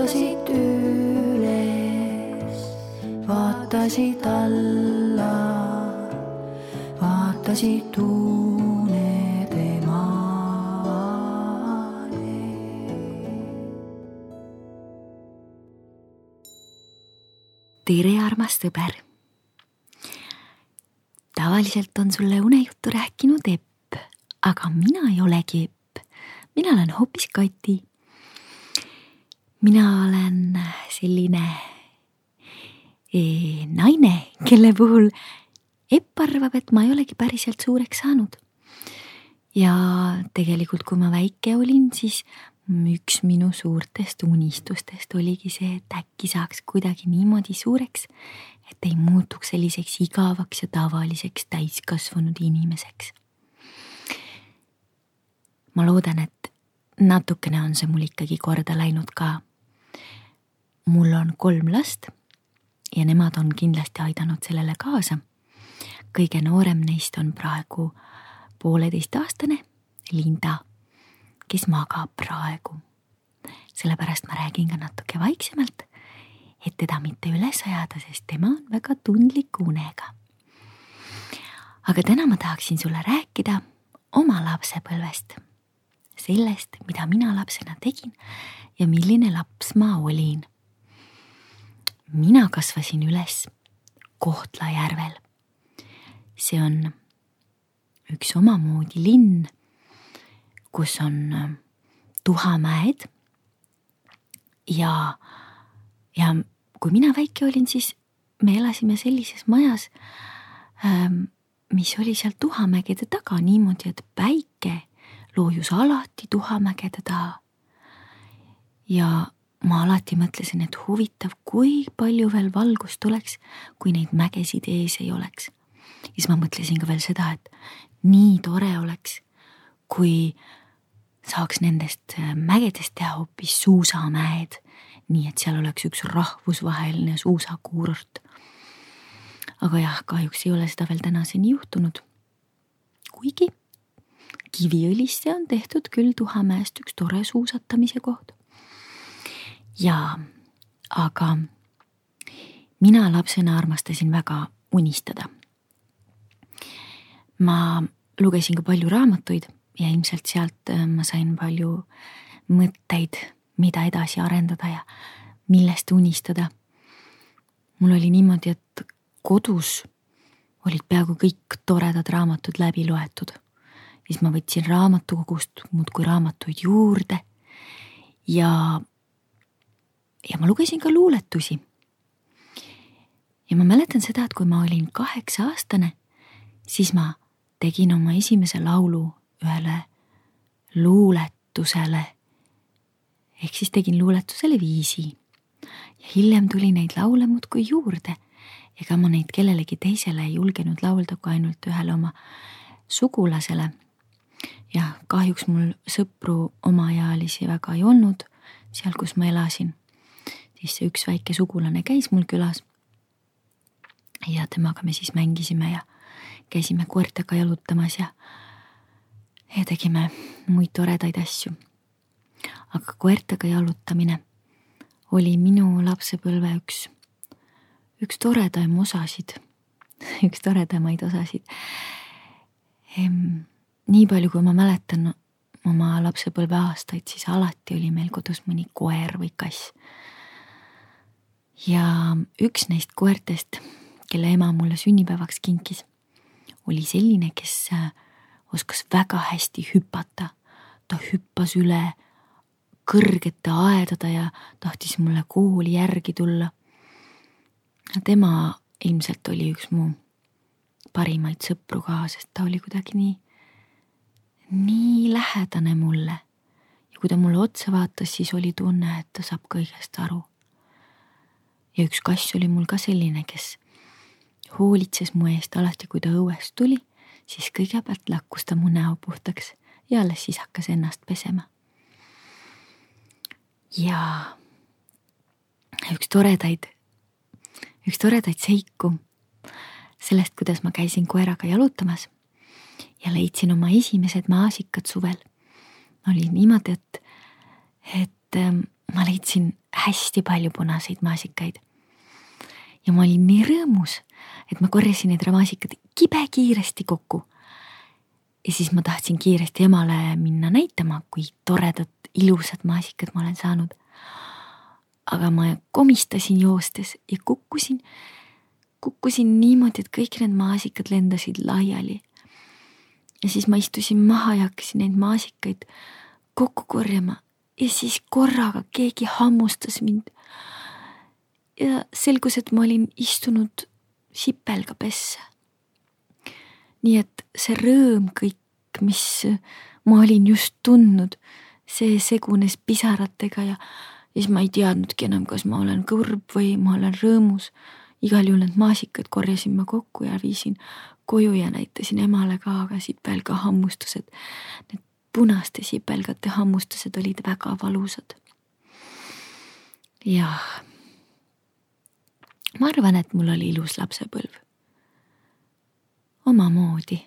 vaatasid üles, vaatasid alla, vaatasid unede maale. tere, armas sõber. Tavaliselt on sulle unejuttu rääkinud Epp, aga mina ei olegi Epp. mina olen hoopis Kati. mina olen selline eh, naine, kelle puhul Epp arvab, et ma ei olegi päriselt suureks saanud. ja tegelikult, kui ma väike olin, siis üks minu suurtest unistustest oligi see, et äkki saaks kuidagi niimoodi suureks, et ei muutuks selliseks igavaks ja tavaliseks täiskasvanud inimeseks. ma loodan, et natukene on see mul ikkagi korda läinud ka. mul on kolm last ja nemad on kindlasti aidanud sellele kaasa. kõige noorem neist on praegu pooleteistaastane Linda kes magab praegu. sellepärast ma räägin ka natuke vaiksemalt, et teda mitte üles ajada, sest tema on väga tundliku unega. aga täna ma tahaksin sulle rääkida oma lapsepõlvest, sellest, mida mina lapsena tegin ja milline laps ma olin. mina kasvasin üles Kohtla-Järvel. see on üks omamoodi linn kus on äh, tuhamäed. ja, ja kui mina väike olin, siis me elasime sellises majas, ähm, mis oli seal tuhamägede taga niimoodi, et päike loojus alati tuhamägede taha. ja ma alati mõtlesin, et huvitav, kui palju veel valgust oleks, kui neid mägesid ees ei oleks. siis ma mõtlesin ka veel seda, et nii tore oleks, kui saaks nendest äh, mägedest teha hoopis suusamäed, nii et seal oleks üks rahvusvaheline suusakuurort. aga jah, kahjuks ei ole seda veel tänaseni juhtunud. kuigi Kiviõlisse on tehtud küll Tuhamäest üks tore suusatamise koht. jaa, aga mina lapsena armastasin väga unistada. ma lugesin ka palju raamatuid ja ilmselt sealt äh, ma sain palju mõtteid, mida edasi arendada ja millest unistada. mul oli niimoodi, et kodus olid peaaegu kõik toredad raamatud läbi loetud. siis ma võtsin raamatukogust muudkui raamatuid juurde ja, ja ma lugesin ka luuletusi. ja ma mäletan seda, et kui ma olin kaheksa aastane, siis ma tegin oma esimese laulu ühele luuletusele. ehk siis tegin luuletusele viisi. ja hiljem tuli neid laule muudkui juurde. ega ma neid kellelegi teisele ei julgenud laulda kui ainult ühele oma sugulasele. jah, kahjuks mul sõpru omaealisi väga ei olnud seal, kus ma elasin. siis see üks väike sugulane käis mul külas. ja temaga me siis mängisime ja käisime koertega jalutamas ja ja tegime muid toredaid asju. aga koertega jalutamine oli minu lapsepõlve üks, üks toredaim osasid, üks toredamaid osasid. nii palju, kui ma mäletan oma lapsepõlve aastaid, siis alati oli meil kodus mõni koer või kass. ja üks neist koertest, kelle ema mulle sünnipäevaks kinkis, oli selline, kes oskas väga hästi hüpata. ta hüppas üle kõrgete aedade ja tahtis mulle kooli järgi tulla. tema ilmselt oli üks mu parimaid sõpru ka, sest ta oli kuidagi nii, nii lähedane mulle. ja kui ta mulle otsa vaatas, siis oli tunne, et ta saab kõigest aru. ja üks kass oli mul ka selline, kes hoolitses mu eest alati, kui ta õuest tuli, siis kõigepealt lakkus ta mu näo puhtaks ja alles siis hakkas ennast pesema. ja üks toredaid, üks toredaid seiku sellest, kuidas ma käisin koeraga jalutamas ja leidsin oma esimesed maasikad suvel. oli niimoodi, et, et ähm, ma leidsin hästi palju punaseid maasikaid. ja ma olin nii rõõmus, et ma korjasin need maasikad kibekiiresti kokku. ja siis ma tahtsin kiiresti emale minna näitama, kui toredad, ilusad maasikad ma olen saanud. aga ma komistasin joostes ja kukkusin kukkusin niimoodi, et kõik need maasikad lendasid laiali. ja siis ma istusin maha ja hakkasin neid maasikaid kokku korjama ja siis korraga keegi hammustas mind. ja selgus, et ma olin istunud sipelgapesse. Nii et see rõõm kõik, mis ma olin just tundnud, see segunes pisaratega ja siis ma ei teadnudki enam, kas ma olen kurb või ma olen rõõmus igal juhul need maasikad korjasin ma kokku ja viisin koju ja näitasin emale ka, aga sipelga hammustused, need punaste sipelgate hammustused olid väga valusad. jah. ma arvan, et mul oli ilus lapsepõlv. Omamoodi,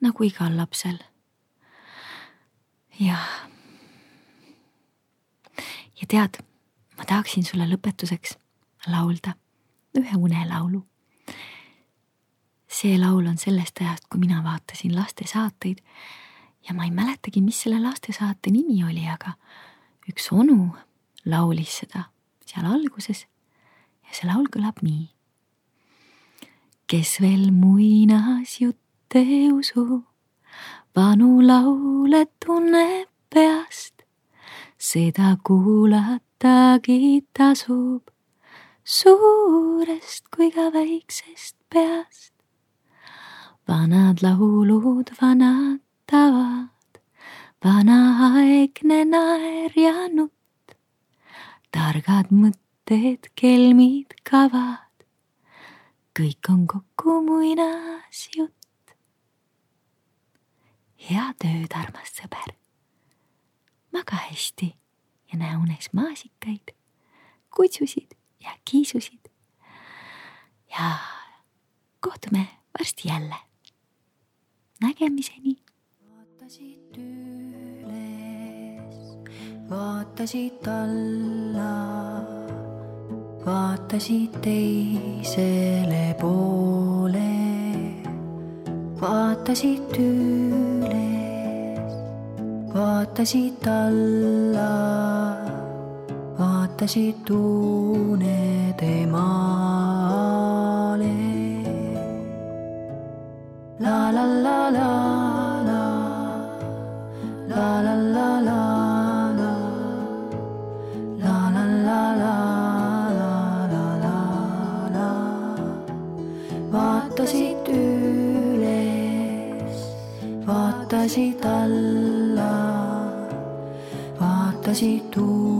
nagu igal lapsel. jah. ja tead, ma tahaksin sulle lõpetuseks laulda ühe unelaulu. see laul on sellest ajast, kui mina vaatasin lastesaateid ja ma ei mäletagi, mis selle lastesaate nimi oli, aga üks onu laulis seda seal alguses ja see laul kõlab nii. Kes veel muinasjutte ei usu, vanu laule tunneb peast, seda kuulatagi tasub. Suurest kui ka väiksest peast. vanad laulud, vanad tavad, vanaaegne naer ja nutt, targad mõtted, kelmid, kavad, kõik on kokku muinasjutt. head ööd, armas sõber. maga hästi ja näe unes maasikaid, kutsusid ja kiisusid. ja kohtume varsti jälle. nägemiseni. vaatasid üles, vaatasid alla, vaatasid teisele poole, vaatasid üles, vaatasid alla. Vaatasid unede maale. la la la la, 几度。